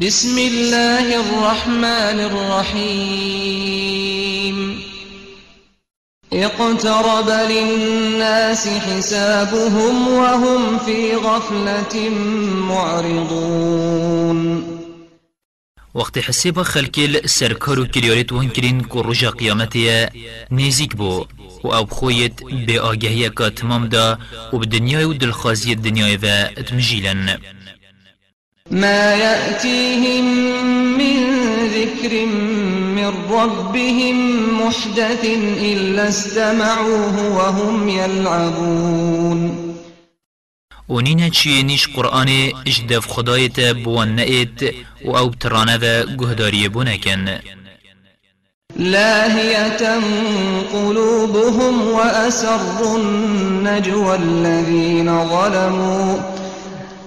بسم الله الرحمن الرحيم. اقترب للناس حسابهم وهم في غفلة معرضون. وقت حساب خلکل سرکار و کریارت وان کرین که رجا قیامتی نزیک بو و أو خویت به آگهی تمام دا و به دنیای و دلخوازی الدنیای و اتمجیلن. ما يأتيهم من ذكر من ربهم محدث إلا استمعوه وهم يلعبون ونينا چي نيش قرآن اجدف خدايت بوان نئت و أو ترانه و گهداري بونكن لاهية قلوبهم وأسروا النجوى الذين ظلموا.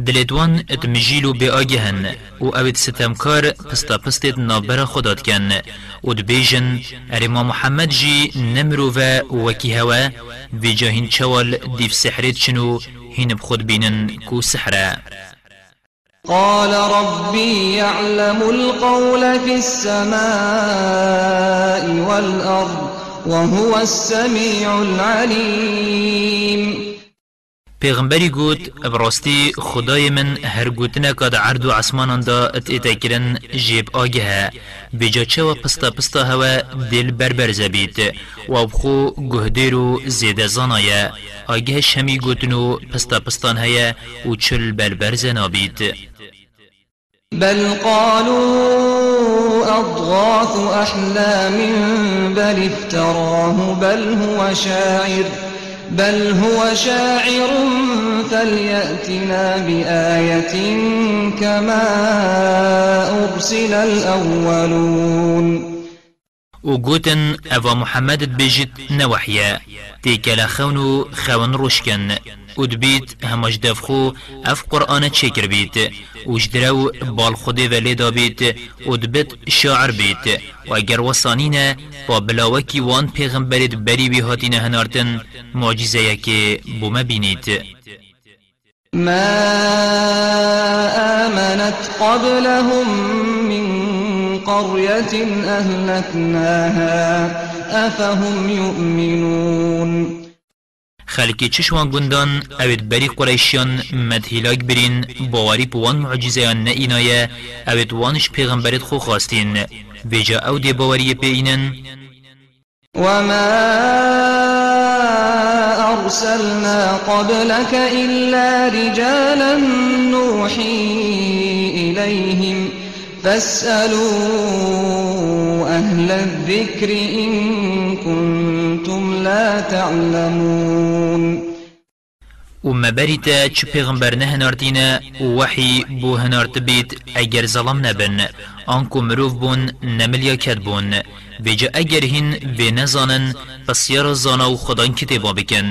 دلتوان اتمجيلو بآجهن و اوید ستمکار پستا پستید نابرا خودات کن و دبیجن ارما محمد جي نمرو و وکی هوا و جاهین چوال دیف سحرید چنو هين بخود بينن كو سحرا قال ربي يعلم القول في السماء والأرض وهو السميع العليم. پیغمبری گوت براستی خدای من هر گوتنه کد عرض و عصمان دا ات اتاکرن جیب آگه بجا چه و پستا پستا هوا دل بربر زبید و بخو گهدیر و زیده زانایه. آگه شمی گوتنو پستا پستان هیا و چل بربر زنابید بل قالوا أضغاث أحلام بل افتراه بل هو شاعر. بل هو شاعر فليأتنا بآية كما أرسل الأولون. و گوتن أو محمد بجد نوحيا. تيكلا خونو خون روشكن. و دبيت همش دفخو أف قرآن چكر بيت. و جدرو بال خود ولی دابيت. و دبت شاعر بيت. و اگر وصانين با بلاوكي وان پیغمبرت بری بی هاتین هنارتن. معجزة یکی بوم بینید ما آمنت قبلهم من قرية أهلكناها. أفهم يؤمنون. خلکی چشوان گندان اوید بری قریشیان مدهیلاک برین باوری بوان معجزیان نه اینایه اوید وانش پیغمبرت خو خواستین. بجا أو دی باوری بینن وما أرسلنا قبلك إلا رجالا نوحي فاسألوا أهل الذكر إن كنتم لا تعلمون. و مبریتا چه پیغمبر نه هنارتینا وحی بو هنارت بیت اگر ظلم نبن آنکو مروف بون نملیا کد بون. بجا اگر هین به نزانن پس یارا زانا و خدان کتبا بکن.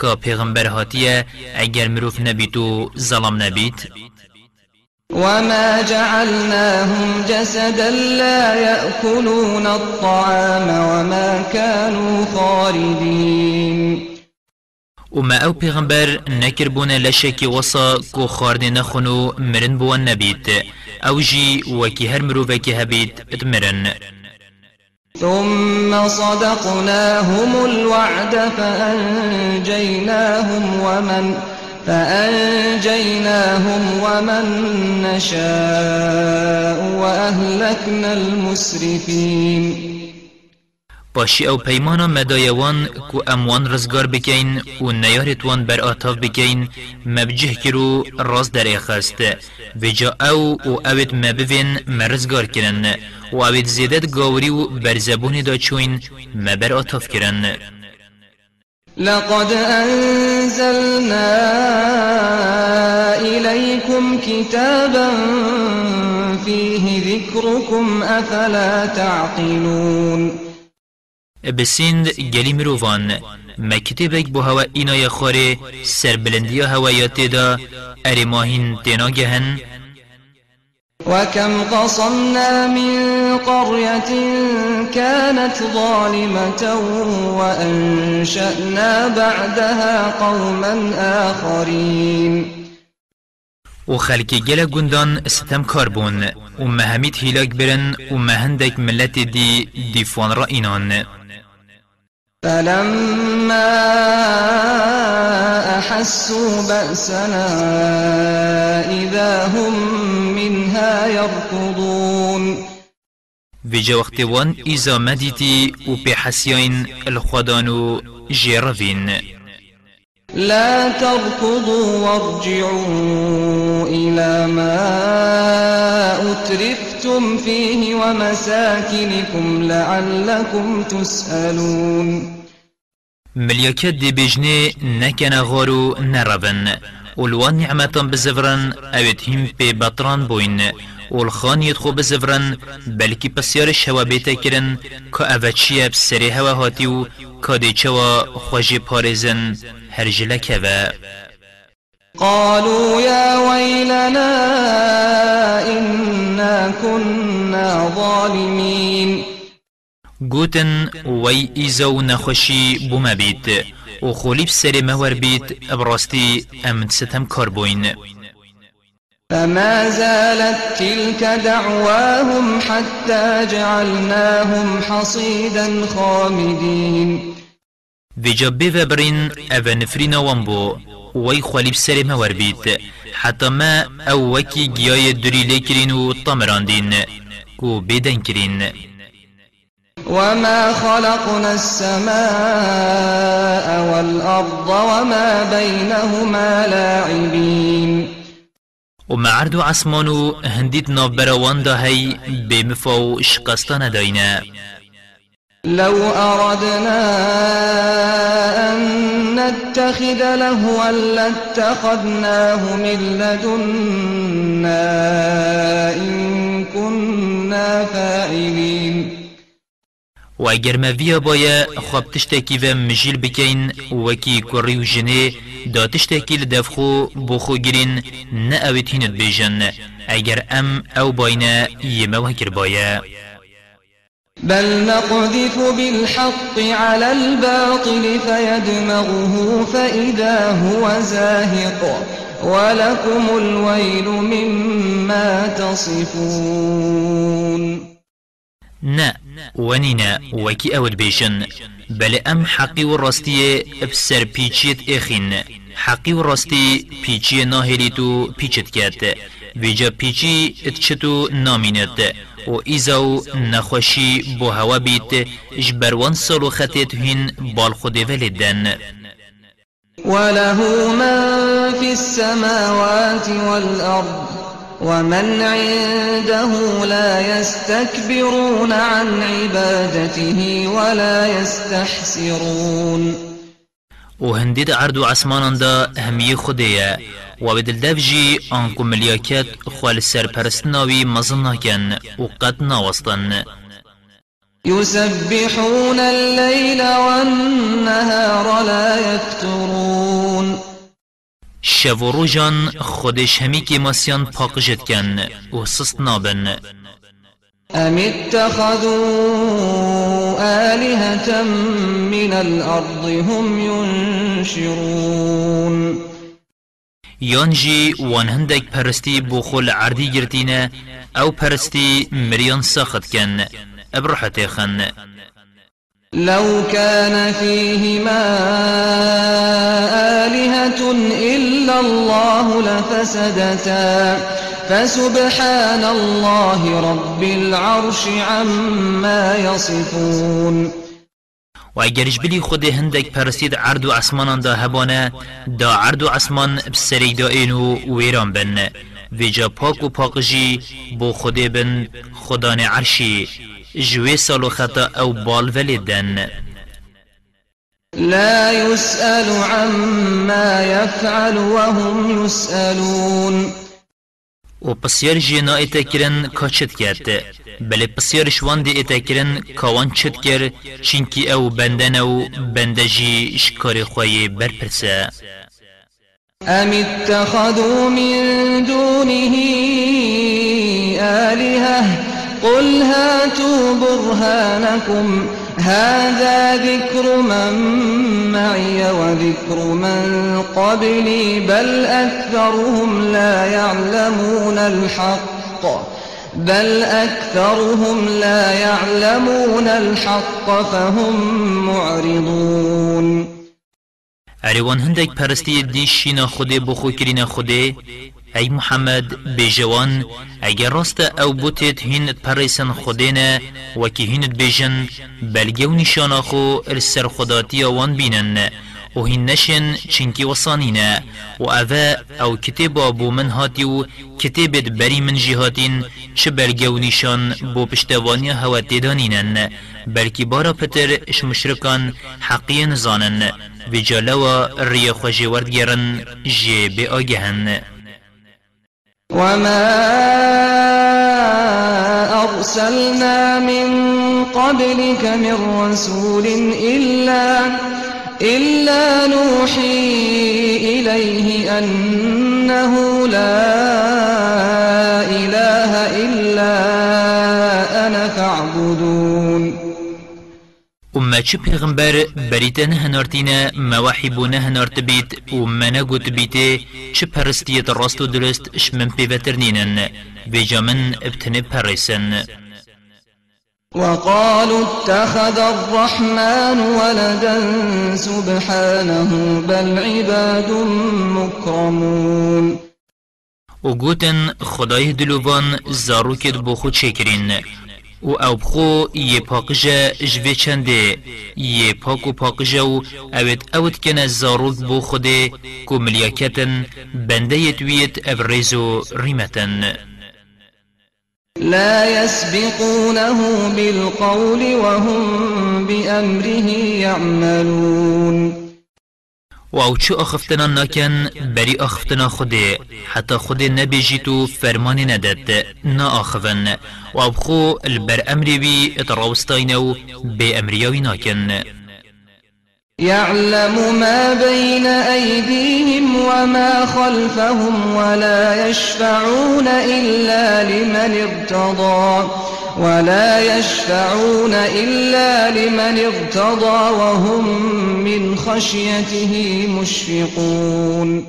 که پیغمبر هاتیه اگر مروف نبیتو ظلم نبیت وما جعلناهم جسدا لا يأكلون الطعام وما كانوا خالدين وما أو پیغمبر نکر بونه لشکی وصا کو خارد نخونو مرن بوان نبید أو جی وکی هر مروفکی هبید اتمرن ثم صدقناهم الوعد فأنجيناهم ومن فأنجيناهم ومن نشاء وأهلكنا المسرفين. باشی أو پیمانا مدایوان کو اموان رزگار بکین و نیارتوان بر آتاف بکین مبجه کرو راز در اخست و جا أو و اوید مبوین مرزگار کرن و اوید زیدت گاوری و برزبون دا چوین مبر آتاف کرن. لقد أنزلنا إليكم كتابا فيه ذكركم أفلا تعقلون؟ بسند گلی مروفان ما کتبک بو هوا اینا خاره سر بلندی هوایات دا اری ماهین وكم قصمنا من قرية كانت ظالمة وأنشأنا بعدها قوما آخرين. و خلکی گل گندان ستم کار بون و مهمید هیلاک برن و مهندک ملت دیفوان را اینان فلما أحسوا بأسنا إذا هم منها يركضون. في وقت وان إذا مديتي و بحسيين الخدانو جيروين لا تركضوا وارجعوا إلى ما أترفتم فيه ومساكنكم لعلكم تسألون مليكت دي بجني نكن غارو نربن والوان نعمتا بزفرن اوت هم بي بطران بوين والخان يدخو بزفرن بلكي بسيار شوا بيتا كرن كا اوتشيب سري هوا هاتيو كادي چوا خوشي پارزن هرجلك و قالوا يا ويلنا إنا كنا ظالمين. گوتن وی ایزو نخوشی بوما بید و خولیب سر مور بید ابراستی امن ستم کاربوین فما زالت تلك دعواهم حتى جعلناهم حصيدا خامدين. ویجا ببرین أو نفرین وان وی خولیب سر مور بید حتی ما أو وکی گیای دوری لیکرین و طمراندین و بیدن کرین وما خلقنا السماء والأرض وما بينهما لاعبين. وما عرض عسمانو هنديت نابروان دا هي بمفاو شقستان داينا. لو أردنا أن نتخذ لهوا لاتخذناه من لدنا إن كنا فاعلين. و اگر مویا بایا خواب تشتکی و مجیل بکین وکی کری و جنه دا تشتکی لدفخو بخو گرین نه اویتینت بیجن. اگر ام أو باینا یمو هکر بایا بل نقذف بالحق على الباطل فيدمغه فإذا هو زاهق ولكم الويل مما تصفون نا ونينا وكي اود بيشن. بل ام حقي والرستي بسر بيچيت إخين. حقي والرستي بيچي ناهليتو بيچت كات ويجا بيچي اتشتو نامينت و ایزاو نخوشی بو هوا بیت جبروان سالو خطیت هین بال خود ولدن وله من في السماوات والأرض ومن عنده لا يستكبرون عن عبادته ولا يستحسرون. وهندد عرض عسمان دا همي خديه و بدل دفجي آنكو ملياكات خوال سرپرستناوي مزناكن وقد ناوستن. يسبحون الليل والنهار لا يفترون شو روجان خودش همی که ماسیان جد کن و سست نابن. أم اتخذوا آلهة من الأرض هم ينشرون يانجي وان هندك پرستی بخل عردی گرتینه أو پرستی مريان ساخت کن ابرحت خن. لو كان فيهما آلهة إلا الله لفسدتا فسبحان الله رب العرش عما يصفون. و اگرش بلی خود هندک پرستید عرض و عسمان دا هبانه دا عرض و عسمان بسری دا اینو ویران بن. ویجا پاک و پاکجی بو خود بن خدان عرشی. جوي سالو خطا أو بال ولدن لا يسأل عما يفعل وهم يسألون و پسیار جینا ایتا کرن کا چت کرد بله پسیار شوان دی ایتا کرن کاوان چت کر چینکی أو بندن أو بندجی شکار خواهی برپرسه أم اتخذوا من دونه آلهة قل هاتوا برهانكم هذا ذكر من معي وذكر من قبلي بل أكثرهم لا يعلمون الحق. بل أكثرهم لا يعلمون الحق فهم معرضون. اریوان هندک پرستی دیشینا خوده بخو کرین خوده ای محمد بجوان اگر راست أو بوتت هینت پرسن خودینه وکی هینت بجن بلگو نشانا خو السر خداتی وان بینن. و هین نشن چنکی وصانینه و اوه أو کتابا بو من هاتی و کتابت بری من جهاتین چه بلگو نشان بو پشتوانی هوا تیدانینن بلکی بارا پتر اش مشرکان حقین زانن و جالوا ری خوشی وردگرن جی بی آگهن. وما أرسلنا من قبلك من رسول إلا إلا نوحي إليه أنه لا إله إلا أنا فاعبدون اما چه پیغمبر بریتن هنارتینه مواحی بونه هنارت بیت و منه گوت بیته چه پرستیت راست و درست اشمن پیوتر نینن بجا من ابتنه پرسن وقالوا اتخذ الرحمن ولدا سبحانه بل عباد مكرمون. و گوتن خدای دلوان زاروکت بو خود شکرین و أو بخو یه پاقجه جوه چنده یه پاک و پاقجه و اوید اوید کنه زاروک بو خوده کو ملیاکتن بنده یتویت ابرزو ریمتن لا يسبقونه بالقول وهم بأمره يعملون. و أو چه اخفتنا ناکن بری اخفتنا خوده حتی خود نبیجی تو فرمانی ندد نا آخفن و أو خو البر امری بی اتراوستاینو بی امریاوی ناکن. يعلم ما بين أيديهم وما خلفهم ولا يشفعون إلا لمن ارتضى ولا يشفعون إلا لمن ارتضى وهم من خشيته مشفقون.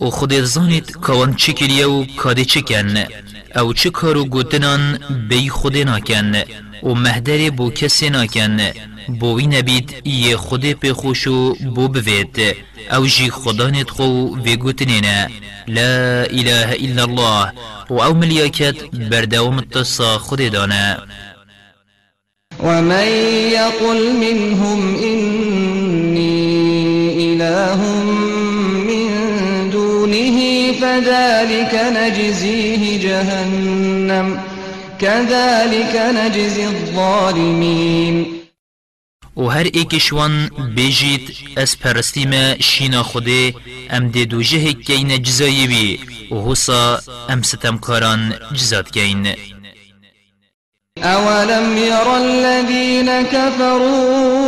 و خود زانید کوان چی کریه و کاده چی کن أو چه کارو گوتنان بی خود ناکن و مهدر بو کسی ناکن. بوی نبید یه خود پی خوشو بو بوید. أو جی خدانت خو وی گوتنینا لا اله الا الله. و أو ملیاکت بردوام التصا خود دانا ومن يقل منهم إني إله من دونه فذلك نجزيه جهنم. كذلك نجزي الظالمين. و هر ایکشوان بیجید از پرستی ما شینا خوده ام دی دو جه کین جزایی بی و حسا ام ستم کاران جزاد کین. أولم ير الذين كفروا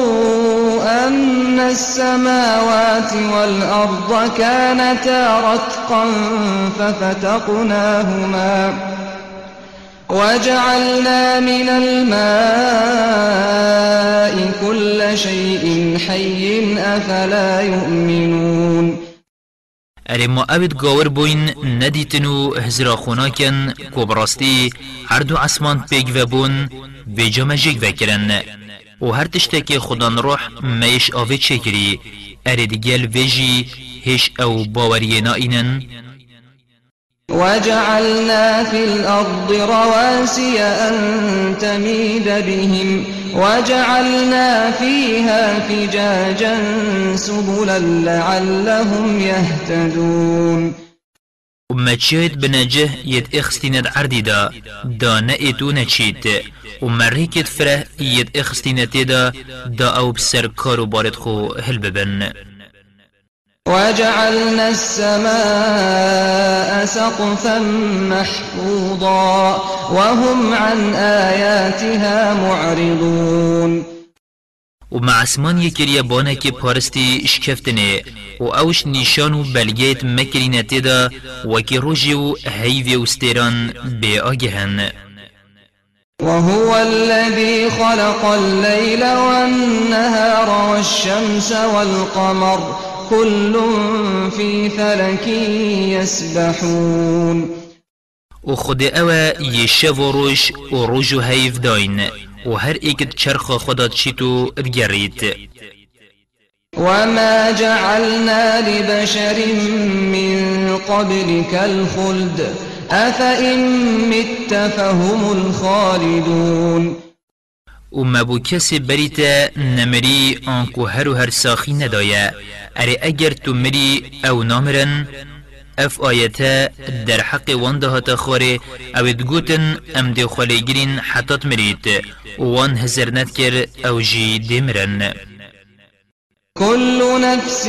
أن السماوات والأرض كانتا رتقا ففتقناهما. وجعلنا من الماء كل شيء حي أفلا يؤمنون. اری ما اوید گاور بوین ندیتنو هزرا خوناکن کو براستی هر دو آسمان پیگ و بون ویجا مجیگ وکرن و هر تشتک خدان روح میش آوید چکری. اری دیگل ویجی هش أو باوری نائنن وجعلنا في الأرض رواسي أن تميد بهم وجعلنا فيها فجاجا سبلا لعلهم يهتدون. وما تشيت بنجه يد اخستينت عردي دا دا نئتو وما ريكت فره يد اخستينت دا دا أو بسر كارو بارد خو هل ببن وجعلنا السماء سقفا محفوظا وهم عن آياتها معرضون. و مع اسمان بانه که پارستی شکفتنه و اوش نشان و تدا وکی روژی و هیوی و ستیران بی آگهن. وهو الذي خلق الليل والنهار والشمس والقمر كل في فلك يسبحون. و خود اوه یشه و روش و روش و هیف داین و هر ایکت چرخ خدا چیتو ادگرید وما جعلنا لبشر من قبلك الخلد أفإن مت فهم الخالدون. و مبو کسی بریتا نمری آنکو هر و هر ساخی ندایا اره اگر تو مری أو نامرن اف آیتا در حق وانده هاتا خوره أو دگوتن ام دی خالیگرین حتات مرید وان هزر ند کر أو جی دمرن كل نفس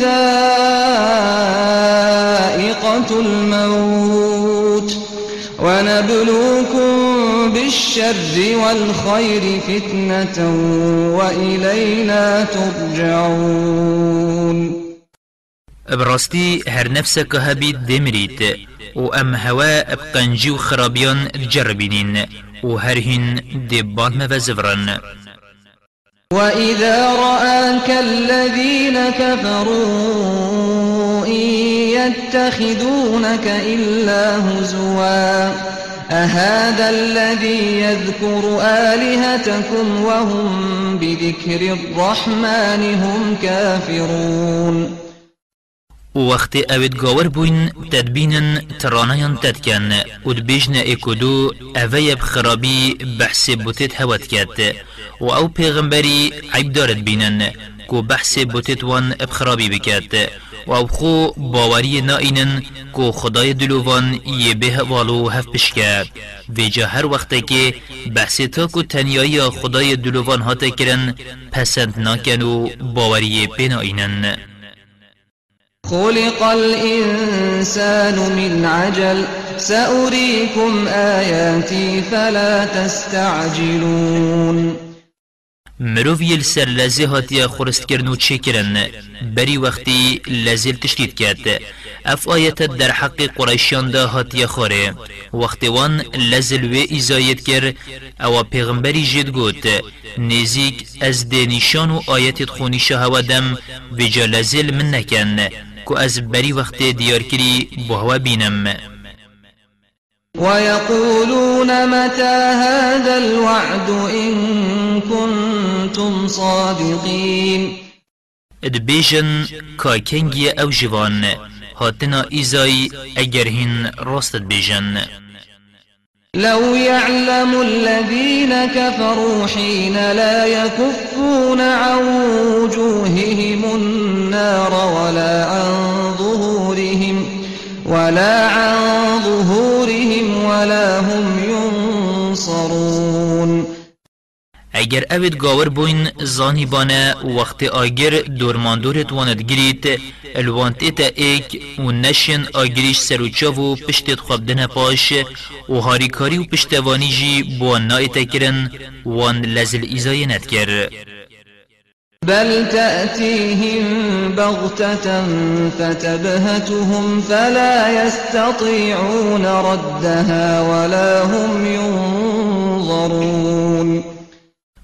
ذائقة الموت ونبلوكم بالشر والخير فتنة وإلينا ترجعون. براستي هر نفسك هبيت دمريت و أم هوا بقنجي و خرابيان تجربينين و هرهن دبان مفزفرن وإذا رآك الذين كفروا إن يتخذونك إلا هزوا. أهذا الذي يذكر آلهتكم وهم بذكر الرحمن هم كافرون. وقت اوید گاور بوین تدبینن ترانیان تدکن و دبیجن اکودو اویب خرابی بحث بوتت هوت کد و أو پیغمبری عیب دارد بینن کو بحث بوتت وان بخرابی بکد و خو باوری نائنن کو خدای دلووان یه به والو هف بشکه ویجا هر وقت که بحث تا کو تنیایی خدای دلووان هاته کرن پسند ناکن و باوری بنائنن خلق الإنسان من عجل سأريكم آياتي فلا تستعجلون. مروف يل سر لزي هاتيا خورست کرن و چه کرن بری وقتی لزل تشتید کرد. اف آیت در حق قریشان دا هاتیه خاره وقتی وان لزل و ایزایت کر أو پیغمبری جد گوت. نزیک از دنیشان و آیت خونی شهوه دم و جا لزل من نکن كو از بري وقت ديار كري بهوا بينم ويقولون متى هذا الوعد إن كنتم صادقين. ادبيجن كاكنجي أو جوان هاتنا إيزاي اگرهن راست بيجن لو يعلم الذين كفروا حين لا يكفون عن وجوههم النار ولا عن ظهورهم ولا عن ظهورهم ولا هم ينصرون. اگر اوید گاور بوین زانی بانه وقت آگر دورماندورت واند گرید الوانت ایتا ایک و نشین آگریش سروچا و پشتت خوابدن پاش و هاریکاری و پشتوانی جی بوان نایتا کرن وان لزل ایزای ندکر بل تأتيهم بغتة فتبهتهم فلا يستطيعون ردها ولا هم ينظرون.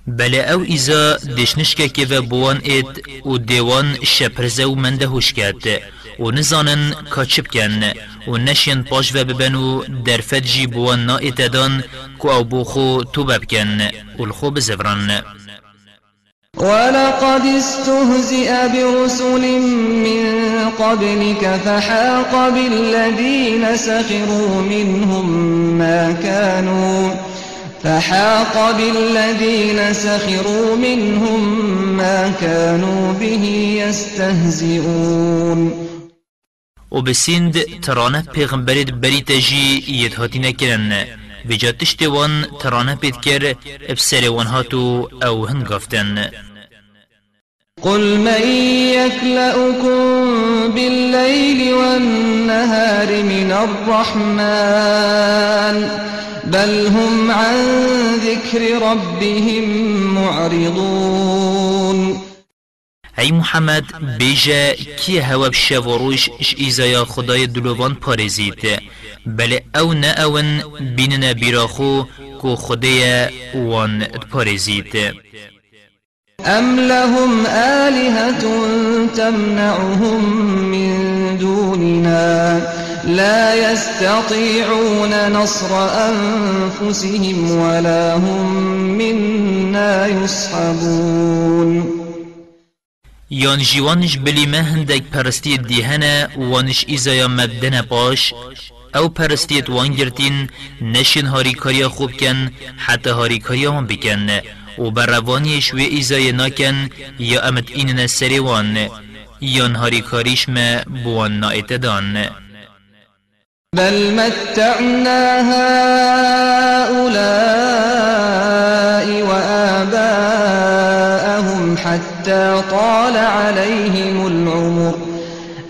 بله أو ایزا دشنشکه که و بوان اید و دیوان شپرزه و منده هوش کرد. و نزانن کاچب کن. و نشین پاش و ببن و درفت جی بوان نا اتدان که أو بوخو تو ببکن و الخو بزفران ولقد استهزئ برسل من قبلك فحاق بالذين سخروا منهم ما كانوا فحاق بالذين سخروا منهم ما كانوا به يستهزئون. و بسند ترانه پیغمبرت بری تجی یدهاتی نکرن وجا تشتوان ترانه پید کر ابسر وانهاتو أو هنگافتن قل من يكلأكم بالليل والنهار من الرحمن. بل هم عن ذكر ربهم معرضون. ای محمد بیجا کی هوا بشوروش إش ایزایا خدای دلوان پارزید بله أو نه أون بیننا بیراخو کو خدای وان پارزید أم لهم آلهة تمنعهم من دوننا؟ لا يستطيعون نصر أنفسهم ولا هم منا يصحبون. یان جیوانش بلی ما هندک پرستی دیهنه وانش ایزایا مدنه باش أو پرستیت وان گرتین نشین هاری کاریا خوب کن حتی هاری کاریا هم بکن. و بر روانیش و ایزای ناکن یا امت این نسری وان یان هاری کاریش ما بوان نایت دان. بل متعنا هؤلاء وآباءهم حتى طال عليهم العمر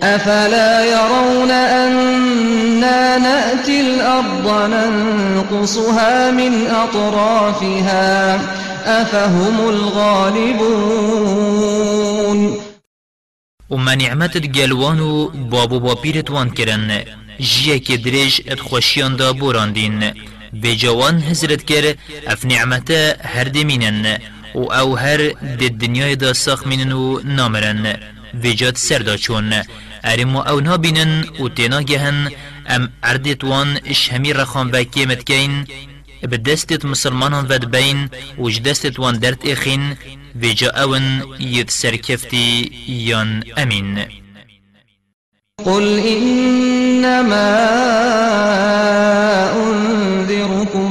أفلا يرون أنا نأتي الأرض ننقصها من أطرافها أفهم الغالبون وما نعمت گلوان و بابو با پیرت وان کرن جیه که درش ات خوشیان دا بوراندین به جوان هزرت کر اف نعمت هر دمینن و أو هر د دنیای دا ساخ منن و نامرن وجات سر دا چون ارمو أو نابینن و تینا گهن ام اردت وان اش همی رخان باکی متکین بدستت مسلمان ود بین و جدستت وان درت اخین وجا اون يد سركفتي يان أمين قل إنما أنذركم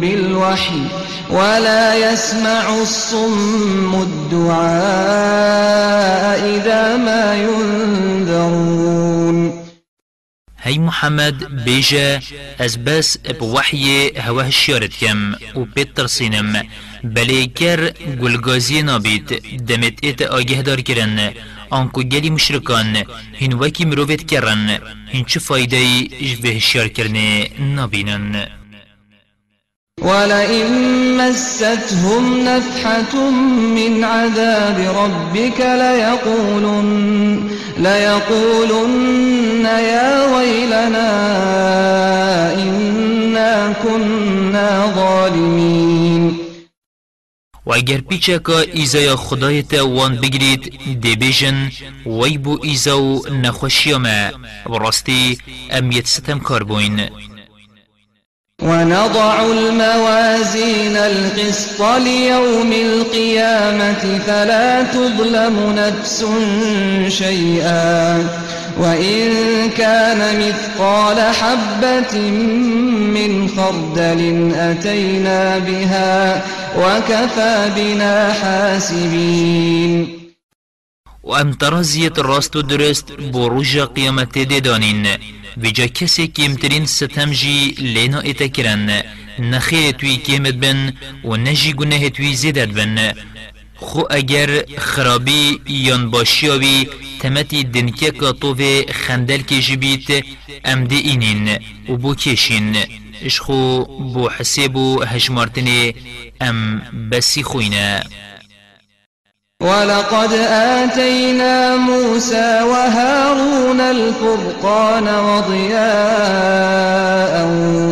بالوحي ولا يسمع الصم الدعاء إذا ما ينذرون. هی محمد بیجا از بس بوحی هوه شیارت کم و پیت ترسینم بلی کر گلگازی نابید دمت ایت آگه دار کرن آنکو گلی مشرکان هین وکی مروفت کرن هین چه فایده جوه شیار کرنه نابینن ولئن مستهم نفحة من عذاب ربك ليقولن, ليقولن يا ويلنا و اگر پیچکا ایزای خدایت وان بگرید بیجن وی بو ایزاو نخوشیامه. براستی امیت ستم کار بوین ونضع الموازين القسط ليوم القيامة فلا تظلم نفس شيئا. وإن كان مثقال حبة من خردل أتينا بها وكفى بنا حاسبين. و ام ترازیت راست درست بو روژا قیامت دیدانین ویجا کسی کمترین ستم جی لینا ایتا کرن نخیر توی کمت بن و نجی گناه بن. خو اگر خرابی یان باشیاوی تمتی دنکه کاتوه خندل که جبیت ام دی اینین و بو کشین. اشخو بو حسیب و هشمارتنی ام بسی خوینه. ولقد آتينا موسى وهارون الفرقان وضياء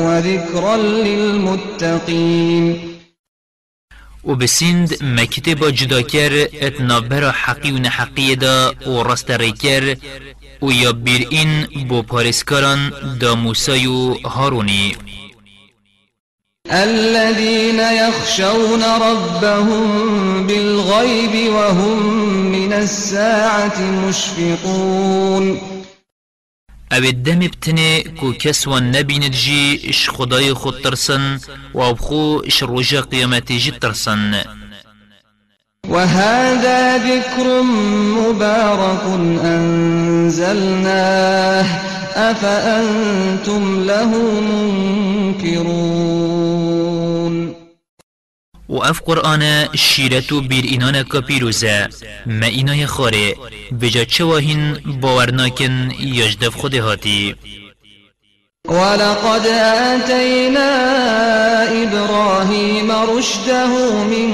وذكرا للمتقين و بسند مكتب جدا كر اتنابر حقي و نحقي دا و راست ريكر و يبير إن بو پارسكاران دا موسى و هاروني الذين يخشون ربهم بالغيب وهم من الساعة مشفقون. أو الدم بتنه كو كسوان نبيند جي اش خداي خود ترسن و أو خو اش رجا قيامتي جي ترسن. وهذا ذكر مبارك أنزلناه أفأنتم له منكرون. و اف قرآن شیرتو بیر اینان ما اینای خاره بجا چه واهین باور ناکن یجدف خود هاتی. ولقد آتينا إبراهيم رشده من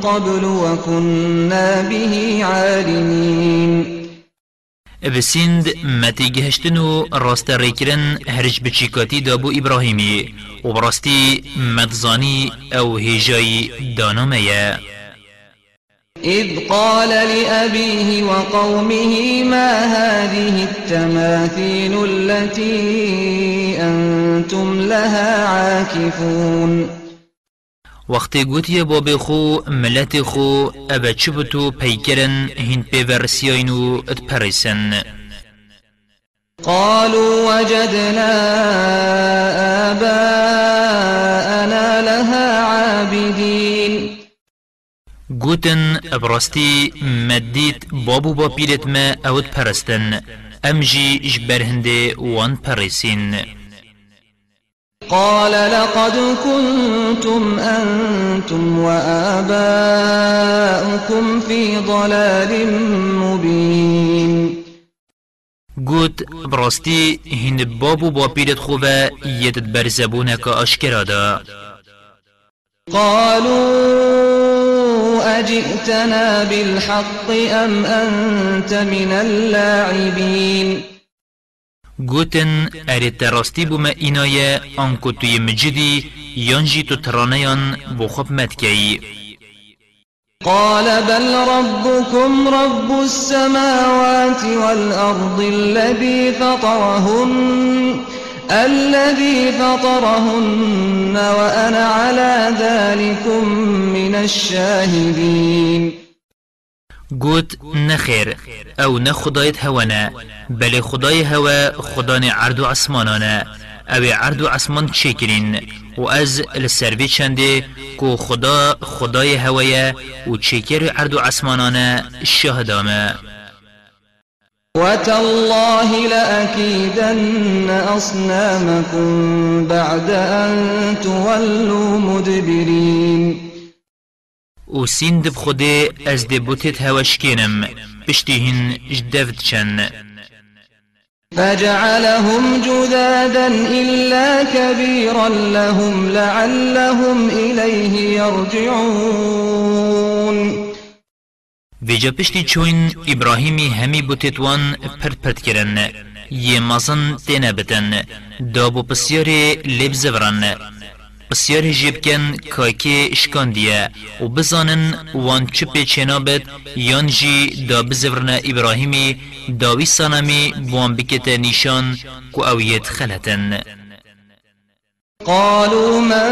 قبل وكنا به عالمين بسند متی گهشتن و راست ریکرن هرج بچیکاتی دابو ابراهیمی و براستی مدزانی أو هجای دانامه. إذ قال لأبيه وقومه ما هذه التماثيل التي أنتم لها عاكفون وقتی گوتی باب خو ملت خو ابا چبتو پیکرن هین پیورسیاین و اتپرسن. قالوا وجدنا آباءنا لها عابدين. گوتن ابراستی مدید بابو با پیرت ما اوت پرستن. امجی جبر هنده وان پرسین. قال لقد كنتم أنتم وآباؤكم في ضلال مبين. گوت براستی هند بابو با پیرت خوبه یدت برزبونک اشکرادا قالوا أجئتنا بالحق أم أنت من اللاعبين. گوتن ارت راستی بوم اینایه آنکو توی مجدی یانجی تو ترانیان بو خوب مدکی. قال بل ربكم رب السماوات والأرض الذي فطرهن الذي فطرهن وأنا على ذلكم من الشاهدين. گوت نخیر أو نه خدایت هوانا بله خدای هوا خدان عرض عصمانانا. أو عرض عصمان چکرین و از لسروی چنده کو خدا خدای هوایه و چکر عرض عصمانانا شهدامه وتالله لأكيدن أصنامكم بعد أن تولوا مدبرين. و سین دب خوده از دب بوتت هواش کینم پشتی هن جدفت چن. فجعلهم جذاذا إلا كبيرا لهم لعلهم إليه يرجعون. ویجا پشتی چوین ابراهیمی همی بوتت وان پرد پرد کرن. یه مازن تینه بتن. دابو پسیار لب زورن بسیار جیب کن کاکی اشکان دیه. و بزانن وان چه پیچینا بد. یان جی دا بزورن ابراهیمی داوی سانمی بوان بکت نیشان کو اویت خلتن قالوا من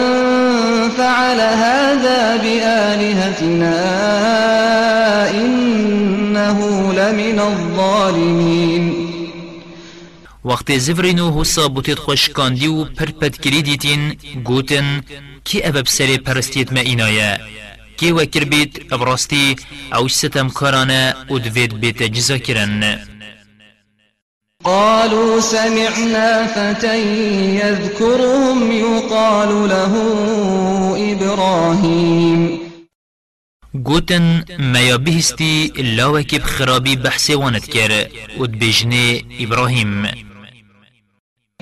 فعل هذا بآلهتنا إنه لمن الظالمين وقت زفرینو حسا بوتید خوشکاندی و پرپد کری دیتین گوتن کی ابب سری پرستیت ما اینایه؟ کی وکر بیت؟ ابراستی أو ستم کارانه و دوید بیت جزا کرن. قالوا سمعنا فتى يذكرهم يقال له إبراهيم. گوتن میا بهستی لاوکی بخرابی بحث واند کر و دبجنه ابراهیم.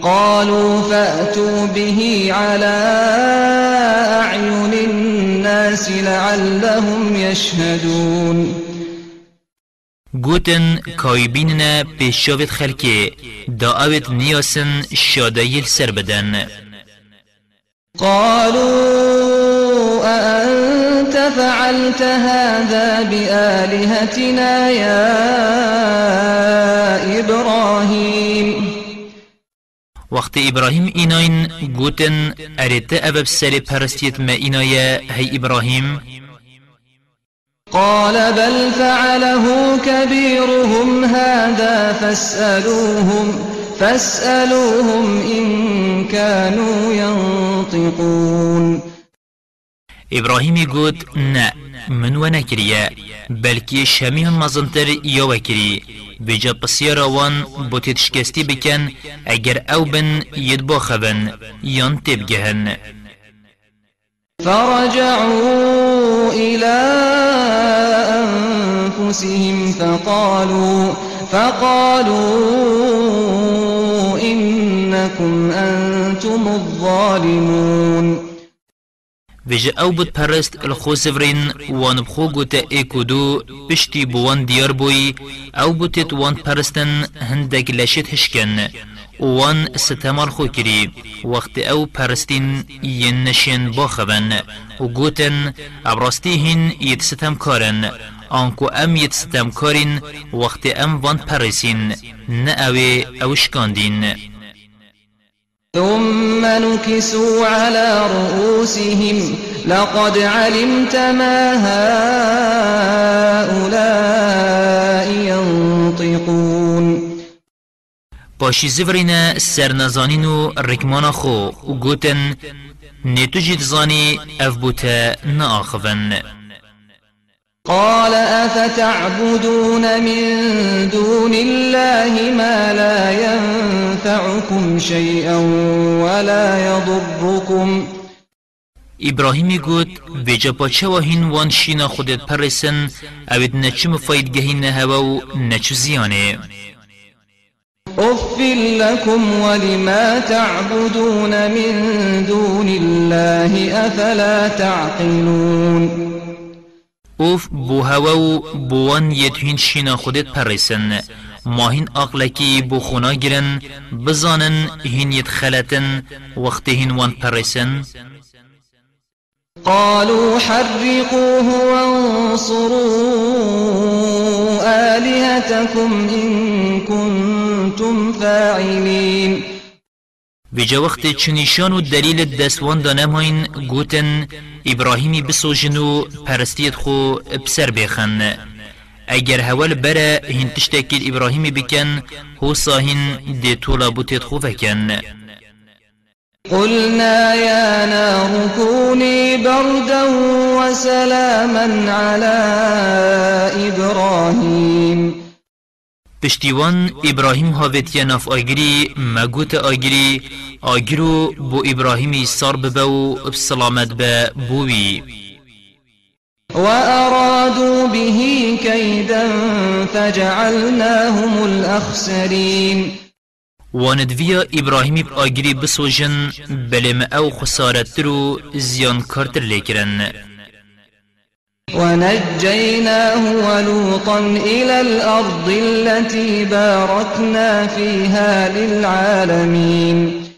قالوا فأتوا به على أعين الناس لعلهم يشهدون. گوتن کایبیننا پیشاوت خلکه دا اوید نیاسن شادایل سر بدن. قالوا أأنت فعلت هذا بآلهتنا يا إبراهيم؟ وقت ابراهیم ایناین گوتن ارت ابب سر پرستیت ما اینایه هی ابراهیم. قال بل فعله كبيرهم هذا فاسألوهم فاسألوهم إن كانوا ينطقون. ابراهیمی گوت نه. من و نکریه بلکی شمی هم مزنتر وکری بجا بسیار وان بوتید شکستی بکن اگر أو بن ید باخبن یان تبگهن فرجعوا إلى أنفسهم فقالوا فقالوا إنكم أنتم الظالمون. ویجه أو بود پرست الخو سفرین وان بخو گوته ایکو دو پشتی بوان دیار بوی. أو بوتت وان پرستن هندگ لشت هشکن. وان ستمال خو کری. وقت أو پرستین ین نشین باخبن. و گوتن ابراستی هین ید ستم کارن. آنکو ام ید ستم کارین وقت ام وان پرسین. نه اوی اوشکاندین. ثم نكسوا على رؤوسهم لقد علمت ما هؤلاء ينطقون. پاشی زفرین سرنزانین و رکمان خو و گوتن نیتو جید زانی اف ناخفن قال أفتعبدون من دون الله ما لا ينفعكم شيئا ولا يضركم. إبراهيم گوت ویجا پاچه و هین وان شینا خودت پرسن اوید نچو مفاید گهین هوا و نچو زیانه؟ أف لكم ولما تعبدون من دون الله أفلا تعقلون؟ اوف بو هوا و بوان یتوین شینا خودت پرسن ماهین اقلکی بو خونا گرن بزانن هین یت خلتن وقت هین وان پرسن قالوا حرقوه وانصروا آلهتكم إن كنتم فاعلين ویجا وقت چنیشان و دلیل دستوان دانماین گوتن ابراهیمی بسوجن و پرستیت خو بسر بخن. اگر هول بره هین تشتکیل ابراهیمی بکن هو ساهن دی طولا بوتیت خو فکن قلنا يا نار كوني بردا وسلاما على إبراهيم. پشتیوان ابراهیم هاویتیا ناف آگری مگوت آگری آگرو بو ابراهیمی سار ببو بسلامت به بوی وأرادوا به كيدا فجعلناهم الأخسرين واندویا ابراهیمی آگری بسوجن بلم أو خسارت رو زیان کارتر لیکرن. ونجيناه ولوطا إلى الأرض التي باركنا فيها للعالمين.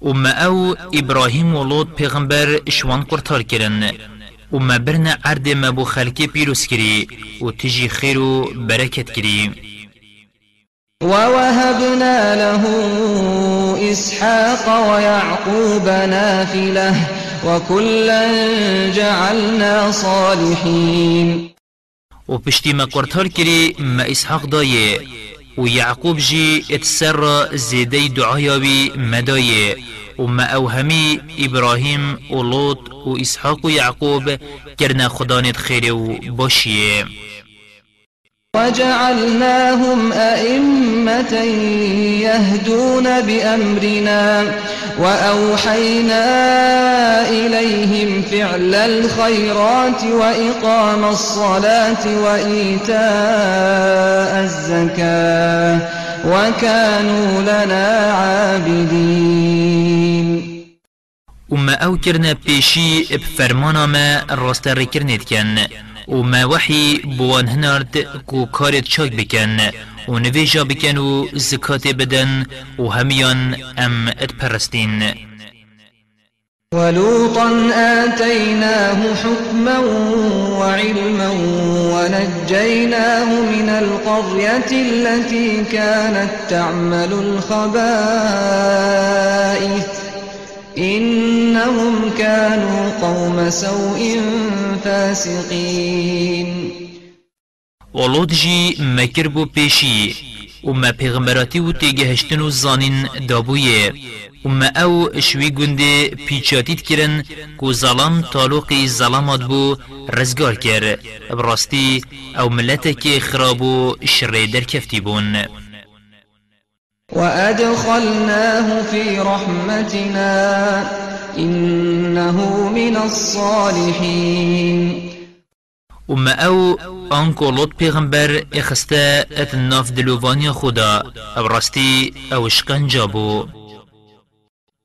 وما أو إبراهيم ولوط پیغمبر شوان قرطار کرن وما برنا عرد ما بو خلقی پیروس کری و تجي خير و برکت کری ووهبنا له إسحاق ويعقوب نافلة وكلا جعلنا صالحين. و پشتی ما قرطار کری ما اسحاق دایه و یعقوب جی اتسر زیده دعایاوی مدایه و ما اوهمی ابراهیم و لوط و اسحاق و یعقوب کرنا خدانت خیر و باشیه. وجعلناهم أئمة يهدون بأمرنا وأوحينا إليهم فعل الخيرات وإقام الصلاة وإيتاء الزكاة وكانوا لنا عابدين. وما أو کرنا پیشی بفرمانا ما راست رکرنید کن و ما وحی بوان هنارد کو کارت چاک بکن و نویجا بکن و زکات بدن و همیان ام اتپرستین ولوطا آتيناه حكما وعلما ونجيناه من القرية التي كانت تعمل الخبائث. إنهم كانوا قوم سوء فاسقين. ولود جی مکر بو پیشی و ما پیغمبراتی و تیگهشتن و زانین دابویه. و ما او شوی گنده پیچاتیت کرن کو ظلام تالوقی ظلامات بو رزگار کر. براستی او ملتک خراب و شر در کفتی بون. وأدخلناه في رحمتنا إنه من الصالحين. وما أو آنکو لوت پیغمبر اخسته ات ناف دلووانی خدا أو راستی أو شکنجا بو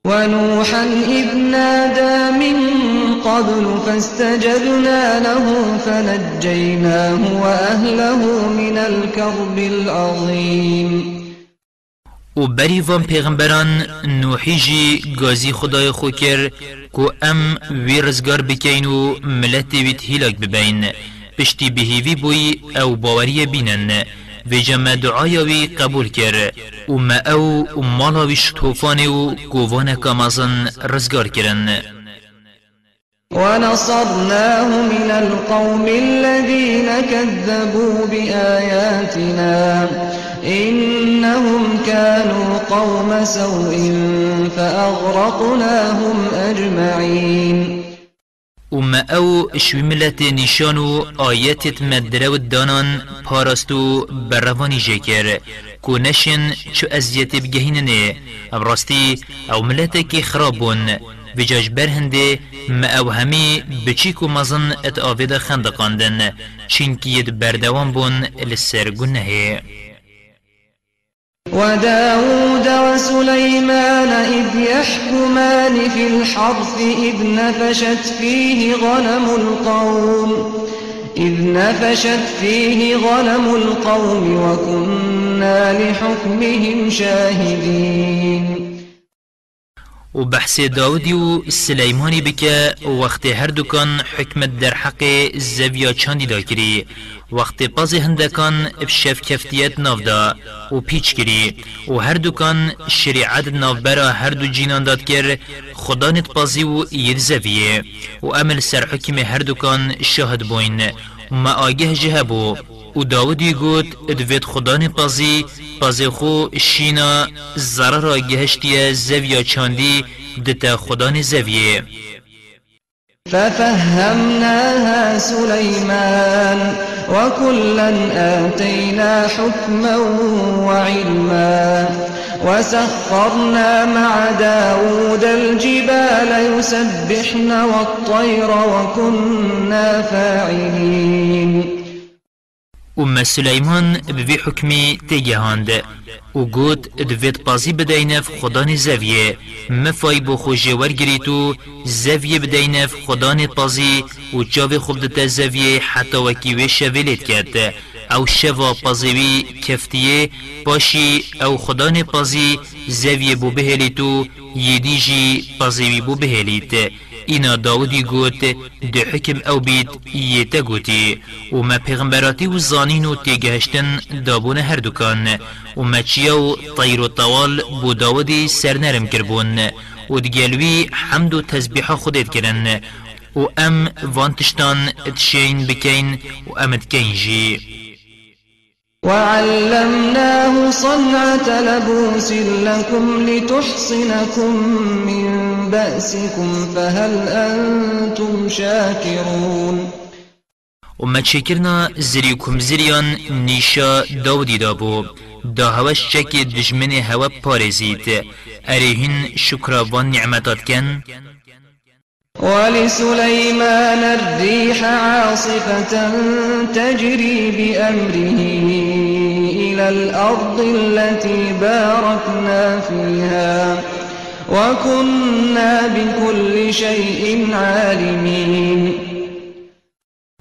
ونوحا إذ نادى من قبل فاستجبنا له فنجيناه وأهله من الكرب العظيم. و بری وان پیغمبران نوحی جی گازی خدای خو کر کو ام وی رزگار بکین و ملت ویت هیلاک ببین. پشتی بهیوی بوی أو باوری بینن. و جمع دعایوی قبول کر. و ما أو و مالاوی شطوفان و گووان کامازن رزگار کرن. ونصرناه من القوم الذين كذبوا بآياتنا. إنهم كانوا قوم سوء فأغرقناهم أجمعين. وما أو شوی ملت نشان و آیت مدره و دانان پارستو بروانی جکر. کو نشن چو ازیت بگهیننه. ابراستی أو ملت کی خرابون. بجاج برهنده ما أو همی بچیک و مزن ات آوید خندقاندن. ید بردوان بون لسر گنهه. وداود وسليمان إذ يحكمان في الحرث إذ نفشت فيه غنم القوم إذ نفشت فيه غنم القوم وكنا لحكمهم شاهدين. و بحث داودی و سلیمانی بکه وقت هر دکان حکمت در حق زویا چاندی دا وقت پاز هندکان بشف کفتیت ناف دا و پیچ کری و هر دکان شریعت ناف برا هر دو جینان داد کر خدا نت پازی و ید زویه. و عمل سر حکم هر دکان شاهد بوین. و ما آگه جهبو و داودی گوت ادوید خدا نپازی پازی خو شینا زرا را گهشتی زویا چاندی دتا خدا نزویه ففهمناها سليمان وكلا آتينا حكما وعلما وسخرنا مع داود الجبال يسبحن والطير وكنا فاعلين. وما سليمان بوی حکمی تگهاند و گوت دوید پازی بدینف خدا زویه مفای بو خوشی ورگریتو زویه بدینف خدا پازی و جاوی خوب دتا زویه حتی وکیوی شویلیت کرد أو شوا پازیوی کفتیه باشی أو خدا پازی زویه بو بهلیتو یدیجی پازیوی بو بهلیت اینا داودی گوت ده حکم او بید یتا گوتی. و ما پیغمبراتی و زانین و تیگهشتن دابون هر دکان و ما چیا طیر طوال بو داودی سر نرم کربون. و دگلوی حمد و تسبیح خودت کرن. و ام وانتشتان تشین بکین و امت کینجی وعلمناه صنعة لبوس لكم لتحصنكم من بأسكم فهل أنتم شاكرون؟ وما تشكرنا زريكم زريان نيشا داودي دابو. دا هواش چك دجمن هوا پارزيت. أريهن شكرا وان نعمتات كن. ولسليمان الريح عاصفة تجري بأمره إلى الأرض التي باركنا فيها وكنا بكل شيء عالمين.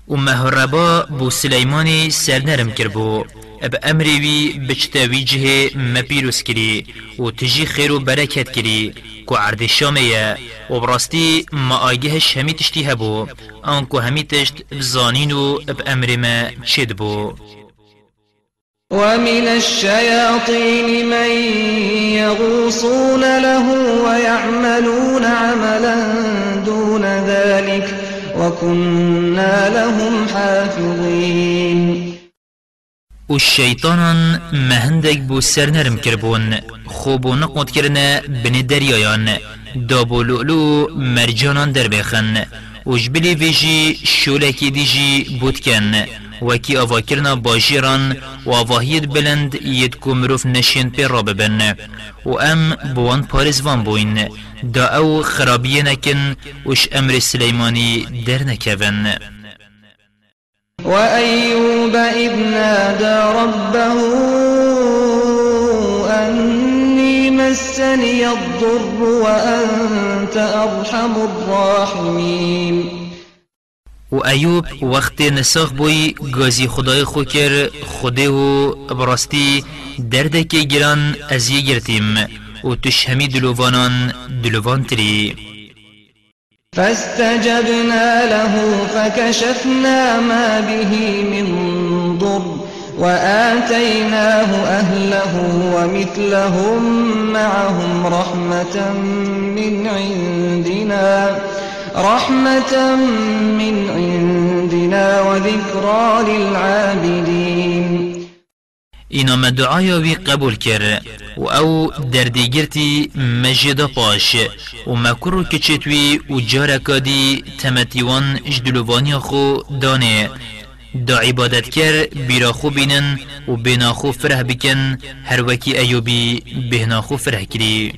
وما هربا بو سليماني سرنرم كربو اب امری وی بچتا جه مپیروس کری و تجی خیر و برکت کری کو عرد شامه و براستی ما آگهش همی تشتی هبو آنکو همی تشت بزانین و اب أمر ما چید بو ومن الشياطين من يغوصون له ويعملون عملا دون ذلك وكنا لهم حافظين. و الشیطانان مهندگ بو سر نرم کربون خوبو نقود کرنه بنی دریایان دابو لولو مرجانان در بخن و جبلی ویجی شولکی دیجی بود کن وکی آوا کرنا باجیران و آواهید بلند ید کو مروف نشین پی را ببن و ام بوان پارزوان بوین دا او خرابیه نکن وش امر سلیمانی در نکون وأيوب إذ نادى ربه أني مسني الضر وأنت أرحم الراحمين. و ایوب وقت نساخ بوی گازی خدای خو کر خوده و براستی درده که گران از یه گرتیم و توش همی دلوانان دلوان تری فاستجبنا له فكشفنا ما به من ضر وآتيناه أهله ومثلهم معهم رحمة من عندنا رحمة من عندنا وذكرى للعابدين. اینا ما دعایا وی قبول و أو دردی گرتی مجد پاش و مکرو کچتوی و جارکادی تمتیوان جدلوانی خو دانه دا عبادت کر بیرا خو بینن و بینا خو فرح بکن هر وکی ایوبی بهنا خو فرح کری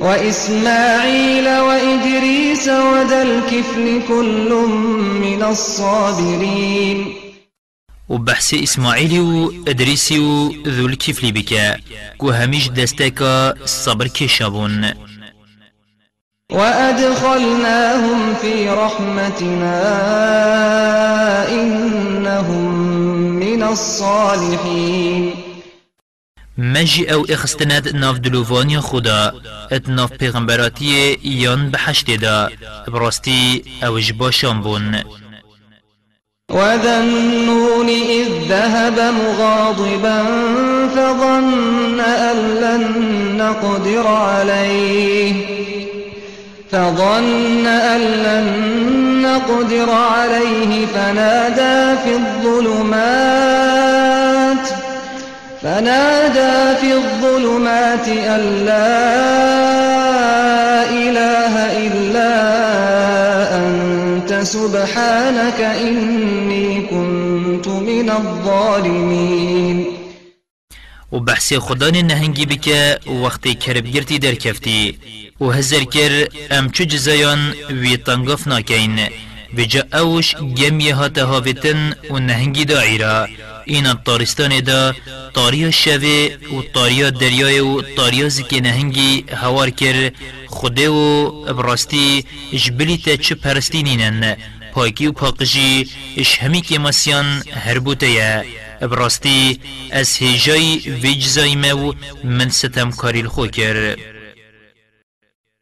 وإسماعيل وإدريس وذا الكفل كل من الصابرين. وبحث إسماعيل و إدريسي و ذو الكفل بك. كو هميش دستكا صبر كشابون وأدخلناهم في رحمتنا إنهم من الصالحين. مجی أو اخستند ناف دلووانی خدا. ات ناف پیغمبراتی یان بحشت دا براستی أو جباشان بون. وذا النون إذ ذهب مغاضبا فظن أن لن نقدر عليه فظن أن لن نقدر عليه فنادى في الظلمات فنادى في الظلمات أن لا إله إلا أنت سبحانك إني كنت من الظالمين. و بحث خدا نهنگی بکه وقتی کرب گرتی در کفتی و هزر کر ام چو جزایان وی تنگف ناکین بجا اوش گمی هاته هاویتن و نهنگی داعیرا این الطارستان دا طاریا شوه و طاریا دریای و طاریا زکی نهنگی هوار کر خوده و براستی جبلی تا چه پرستی نینن پاکی و پاقجی اش همی که مسیان هربوته یا براستی از هجای ویجزای مو من ستم کاری الخو کر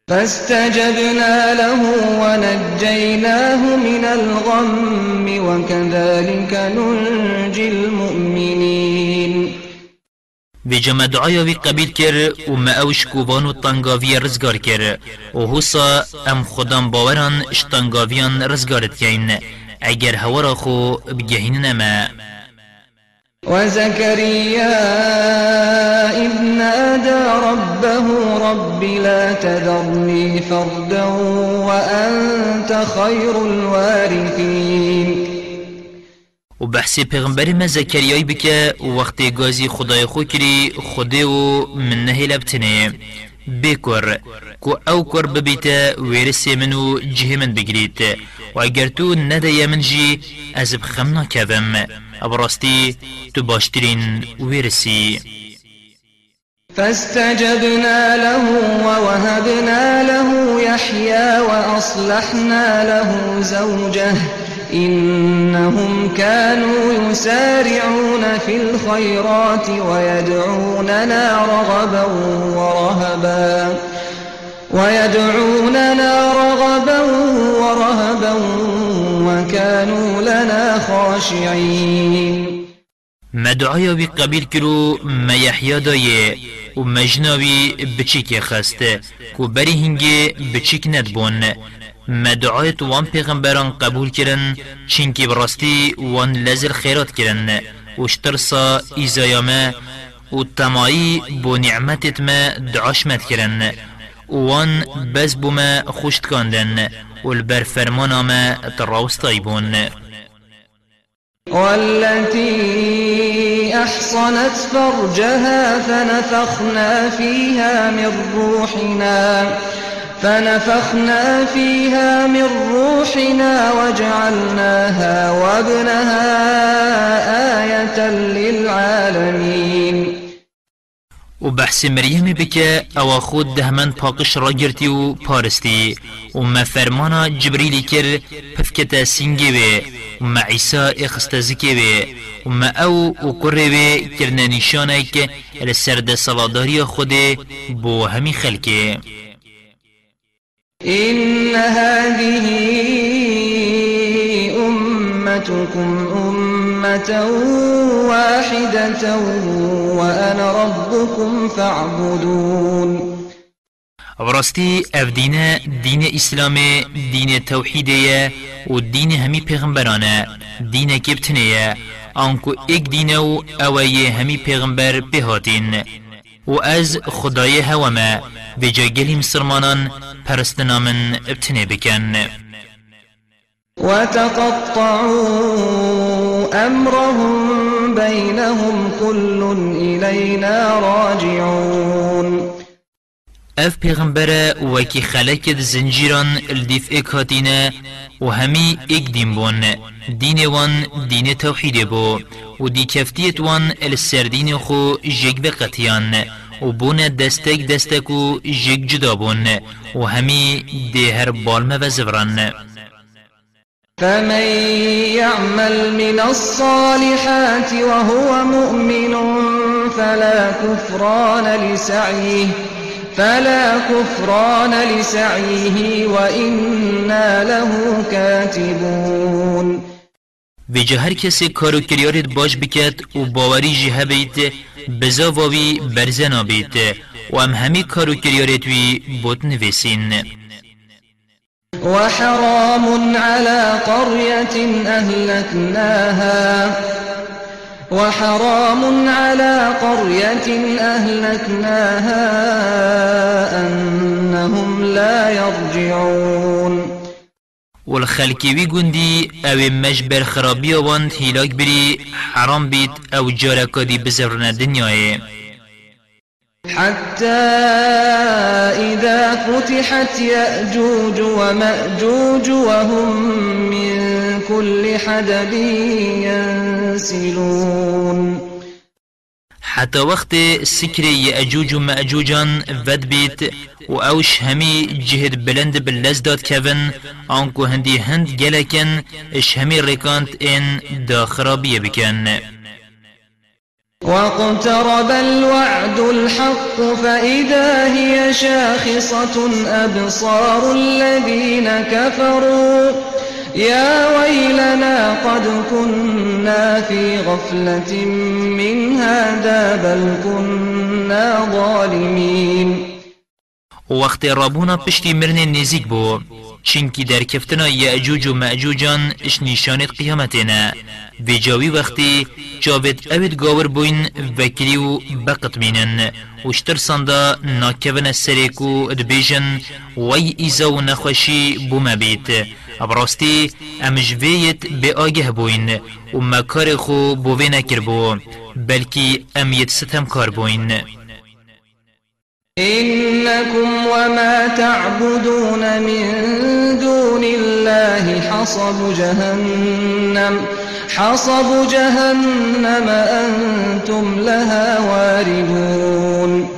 فاستجبنا له ونجيناه من الغم وكذلك ننجي المؤمنين. و جمع دعایا وی قبیل کر و ما اوش کوبان و تنگاوی رزگار کر و حسا ام خودم باوران اشتنگاویان رزگارت کین اگر هورا خو بگهین نما وزكريا إذ نادى ربه رب لا تذرني فردا وأنت خير الوارثين و بحث پیغمبر ما زکریای بکه وقت گازی خدای خو کری خوده و من نه لبتنه بکر کو أو کر ببیت ویرسی منو جه من بگرید و اگر تو نده من جی از بخم نکوم ابراستی تو باشترین ویرسی. فاستجبنا له ووهبنا له يحيى وأصلحنا له زوجه. إنهم كانوا يسارعون في الخيرات ويدعوننا رغبا ورهبا. ويدعوننا رغبا ورهبا وكانوا لنا خاشعين. بی قبیل کرو ما یحیا دایه و مجناوی بچیک خسته کو بری بچیک ندبون. ما دعایت وان پیغمبران قبول کرن چینکی براستی وان لزر خیرات کرن. وشترسا ایزایامه و تمایی بو نعمتت ما دعاشمت کرن. وان بز بما خوشت کاندن والبر فرمانا ما تراوستايبون والتي أحصنت فرجها فنفخنا فيها من روحنا. فنفخنا فيها من روحنا وجعلناها وابنها آية للعالمين. و بحث مریم بکه أو خود دهمن پاقش را گرتی و پارستی. و ما فرمانا جبریلی کر پفکتا سینگی وی. و ما عیسا اخستزکی وی. و ما أو و کره وی کرن نشانه که لسرد صلاداری خود بو همی خلکه إن هذه أمتكم أمة واحدة وأنا ربكم فاعبدون. وراستی اف دین دین إسلام دین توحیده و دین همی پیغمبرانه دین کبتنه آنکو ایک دین و اوی همی پیغمبر بهاتین و از خدای هوامه به پرستنا من ابتنه بکن. وتقطعوا أمرهم بينهم كل إلينا راجعون اف پیغمبر وکی خلکت زنجیران الدیف اک هاتینه و همی اک دین بون. دین وان دین توحید بو. و دی کفتیت وان السردین خو جگ بقتیان. و بون دستک دستک و جگ جدا بون و همی دی هر بالمه و زوران فمن يعمل من الصالحات وهو مؤمن فلا كفران لسعيه فلا كفران لسعيه وإنا له كاتبون و هر کسی کارو کریارت باش بکد و باوری جه هبید بزا واوی برزنا بید و ام همی کارو کریارت وی بود نویسین. وحرام على قرية أهلكناها. وحرام على قرية أهلكناها أنهم لا يرجعون. والخلكيوي گوندی أو مجبر خرابی وان هیلاک بری حرام بید أو جارکا دی بزرن دنیای حتى إذا فتحت يأجوج ومأجوج وهم من كل حدب ينسلون. حتى وقت سكر يأجوج و مأجوجان ود بيت و اوش همي جهد بلند باللزداد كفن آنكو هندي هند جلكن إش همي ركانت إن دا خرابية بكن واقترب الوعد الحق فإذا هي شاخصة أبصار الذين كفروا. يا ويلنا قد كنا في غفلة من هذا بل كنا ظالمين. وقت رابونا پشتی مرن نزیک بو. چینکی در کفتنا یعجوج و معجوجان اش نشانت قیامتنا جاوی وقتی جاوید اوید گاور بوین وکری و بقت بینن وشتر ساندا ناکون سریکو ادبیجن وی ایزا و نخوشی بوم بیت. ابراستی امجویت به آگه بوین و مکار خو بوی نکر بو بلکی امیت ستم کار بوین. إنكم وما تعبدون من دون الله حصب جهنم حصب جهنم أنتم لها واردون.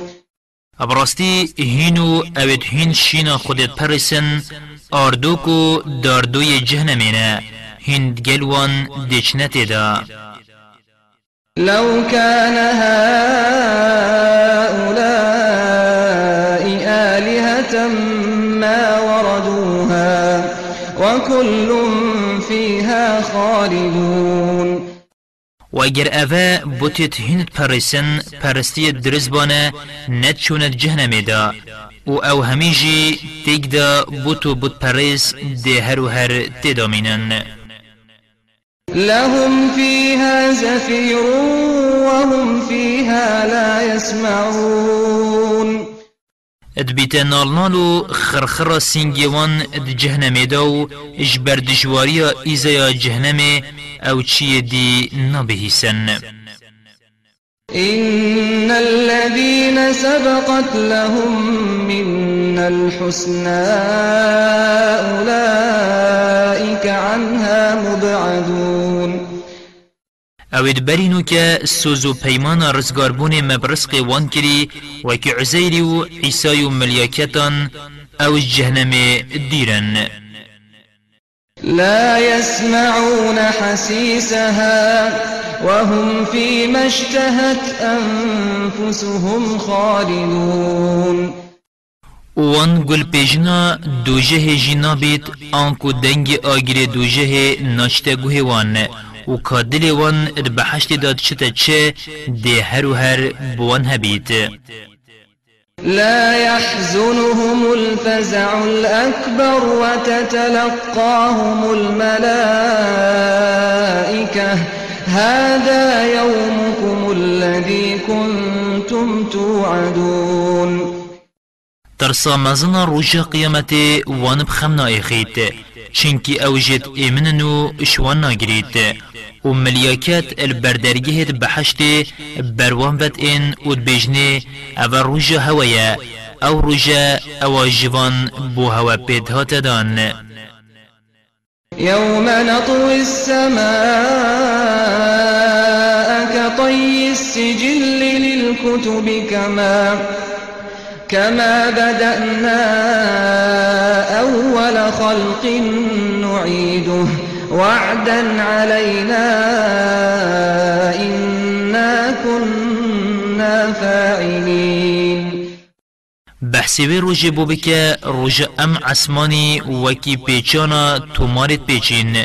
ابراستی هینو اوید هین شینا خودت پرسن آردوکو داردوی جهنمینه هند گلوان دچنت دا. لو كان هؤلاء وكل فيها خالدون. و اگر اوه بوتت هند پرسن پرستی درزبانه ند چوند جهنمی دا و أو همیجی تیگ دا بوتو بوت پرس ده هر و هر تدامینن لهم فيها زفير وهم فيها لا يسمعون ادبیت نالنالو خرخرا سینگیوان اد جهنم دو اجبر دجواریا ایزایا جهنم أو چی دی نبهیسن إن الذين سبقت لهم منا الحسنى أولئك عنها مبعدون. اوید برینو که سوزو پیمان رزگاربون مبرسق وان کری و که عزیری و عیسای و ملیاکتان أو جهنم دیرن لا يسمعون حسيسها وهم فيما اشتهت أنفسهم خالدون. وان گل پیجنا دوجه جینا بیت آنکو دنگ آگیر دوجه ناشته گوه وان و کادل وان بحشت داد چتا چه ده هر و هر بوان هبیت. لا يحزنهم الفزع الأكبر وتتلقاهم الملائكة. هذا يومكم الذي كنتم توعدون. ترسا مزنا روجا قيامتي وان بخمنا ايخيت چنكي اوجد ايمننو اشوان ناگريت و ملیاکت البردرگه بحشت بروان بد این و بجنه أو روژا هویا أو روژا أو جوان بو هوا پید هات دان يوم نطوي السماء كطي السجل للكتب كما كما بدأنا أول خلق نعيده. وعدا علينا إنا كنا فاعلين بحثی روژ بو بکه روژ ام عسمانی وکی پیچانا تومارت پیچین.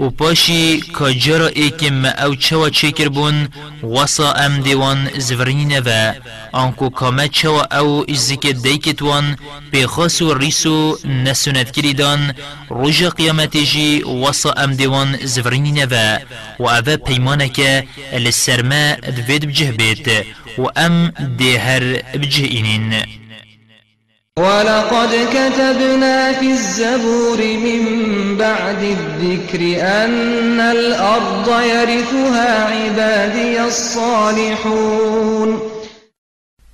و پاشی کجرا ایکم أو چوا چکر بون وصا ام دیوان زورین و آنکو کامه چوا أو ازیک دیکت وان پیخاس و ریسو نسونت کریدان روژ قیامتی جی وصا ام دیوان زورین و و أو پیمانه لسرما دوید بجه بیت و ام دیهر بجه اینین. ولقد كتبنا في الزبور من بعد الذكر أن الأرض يرثها عبادي الصالحون.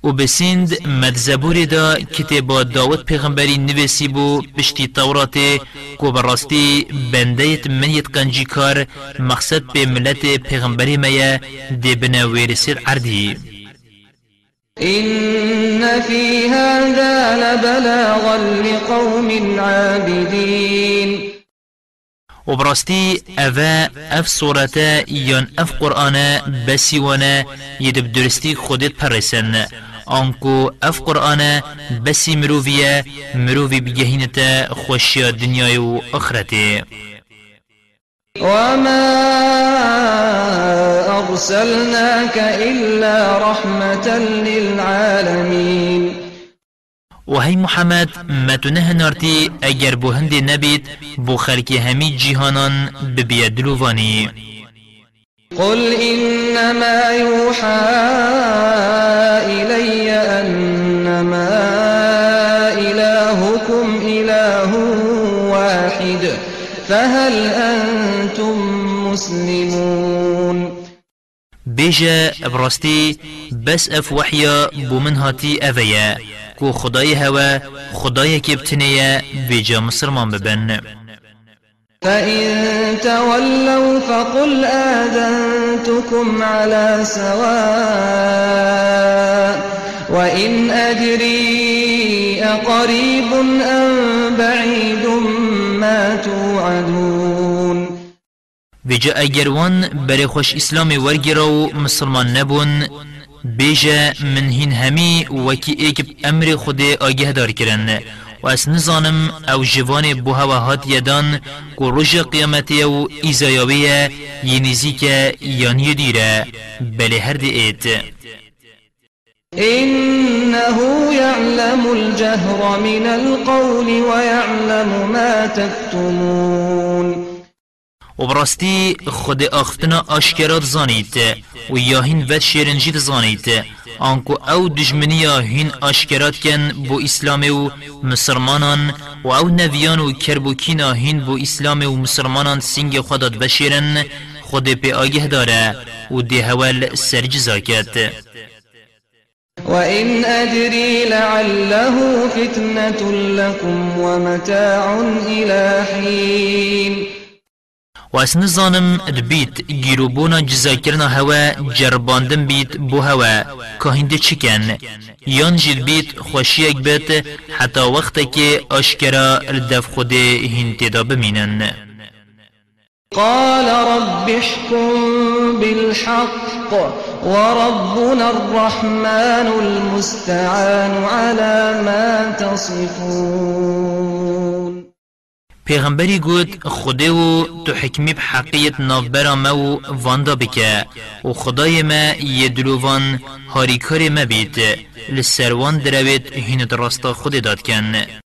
و بسند مد زبور دا کتاب داود پیغمبری نویسی بو پشتی تورات کو براستی بندیت منیت قنجی کار مقصد به ملت پیغمبری میا دی بنا ویرسیر عردی إن في هذا لبلاغا لقوم عابدين. وبرستي أفا أف صورتا يان أف قرآن بسي وأنا يدب درستي خودت پرسن. آنکو أف قرآن بسی مروفیه مروفی بگهینتا خوشی دنیای و آخرته. وما أرسلناك إلا رحمة للعالمين وهي محمد ما تنه نارتي اگر بو هند نبيت بو خلق همي جيهانان ببيدلواني قل إنما يوحى إلي أنما إلهكم إله واحد فهل أنتم مسلمون. بيجا براستي بس أف وحيا بو من هاتي أفيا. كو خداي هوا خداي كبتنيا بيجا مسلمان ببن. فإن تولوا فقل آذنتكم على سواء. وإن أدري أقريب أم بعيد ما توعدون. بيجا اگروان بري خوش اسلام ورگرو مسلمان نبون. بيجا من هين همي وكي ايكب أمر خود آگه دار کرن. و از نزانم أو جوان بو هوا هات یدان کو روژ قیامتی و ایزایاویه ینیزی که یانی دیره بله هر دی ایت. إنه يعلم الجهر من القول ويعلم ما تكتمون و براستی خود آختنا آشکرات زانید و یاهین ود شیرنجید آنکو أو دجمنیا هین آشکرات کن بو اسلام و مسلمانان و أو نویان و کربوکینا هین بو اسلام و مسلمانان سنگ خودت بشیرن خود پی آگه داره و دی هول سرجزا کد وإن أدري لعله فتنة لكم ومتاع إلى حين و اس نزانم دبیت گیروبونا جزاکرنا هوا جرباندن بیت بو هوا. که هنده چکن یان جید بیت خوشیک بیت حتی وقت که آشکرا الدف خود هنده دا بمینن. قال رب احكم بالحق وربنا الرحمن المستعان على ما تصفون. پیغمبری گود خوده و تو حکمی بحقیت نافبرا ما و واندا بکه. و خدای ما یدلووان هاریکار ما بید لسروان دروید هین دراستا خود داد کن.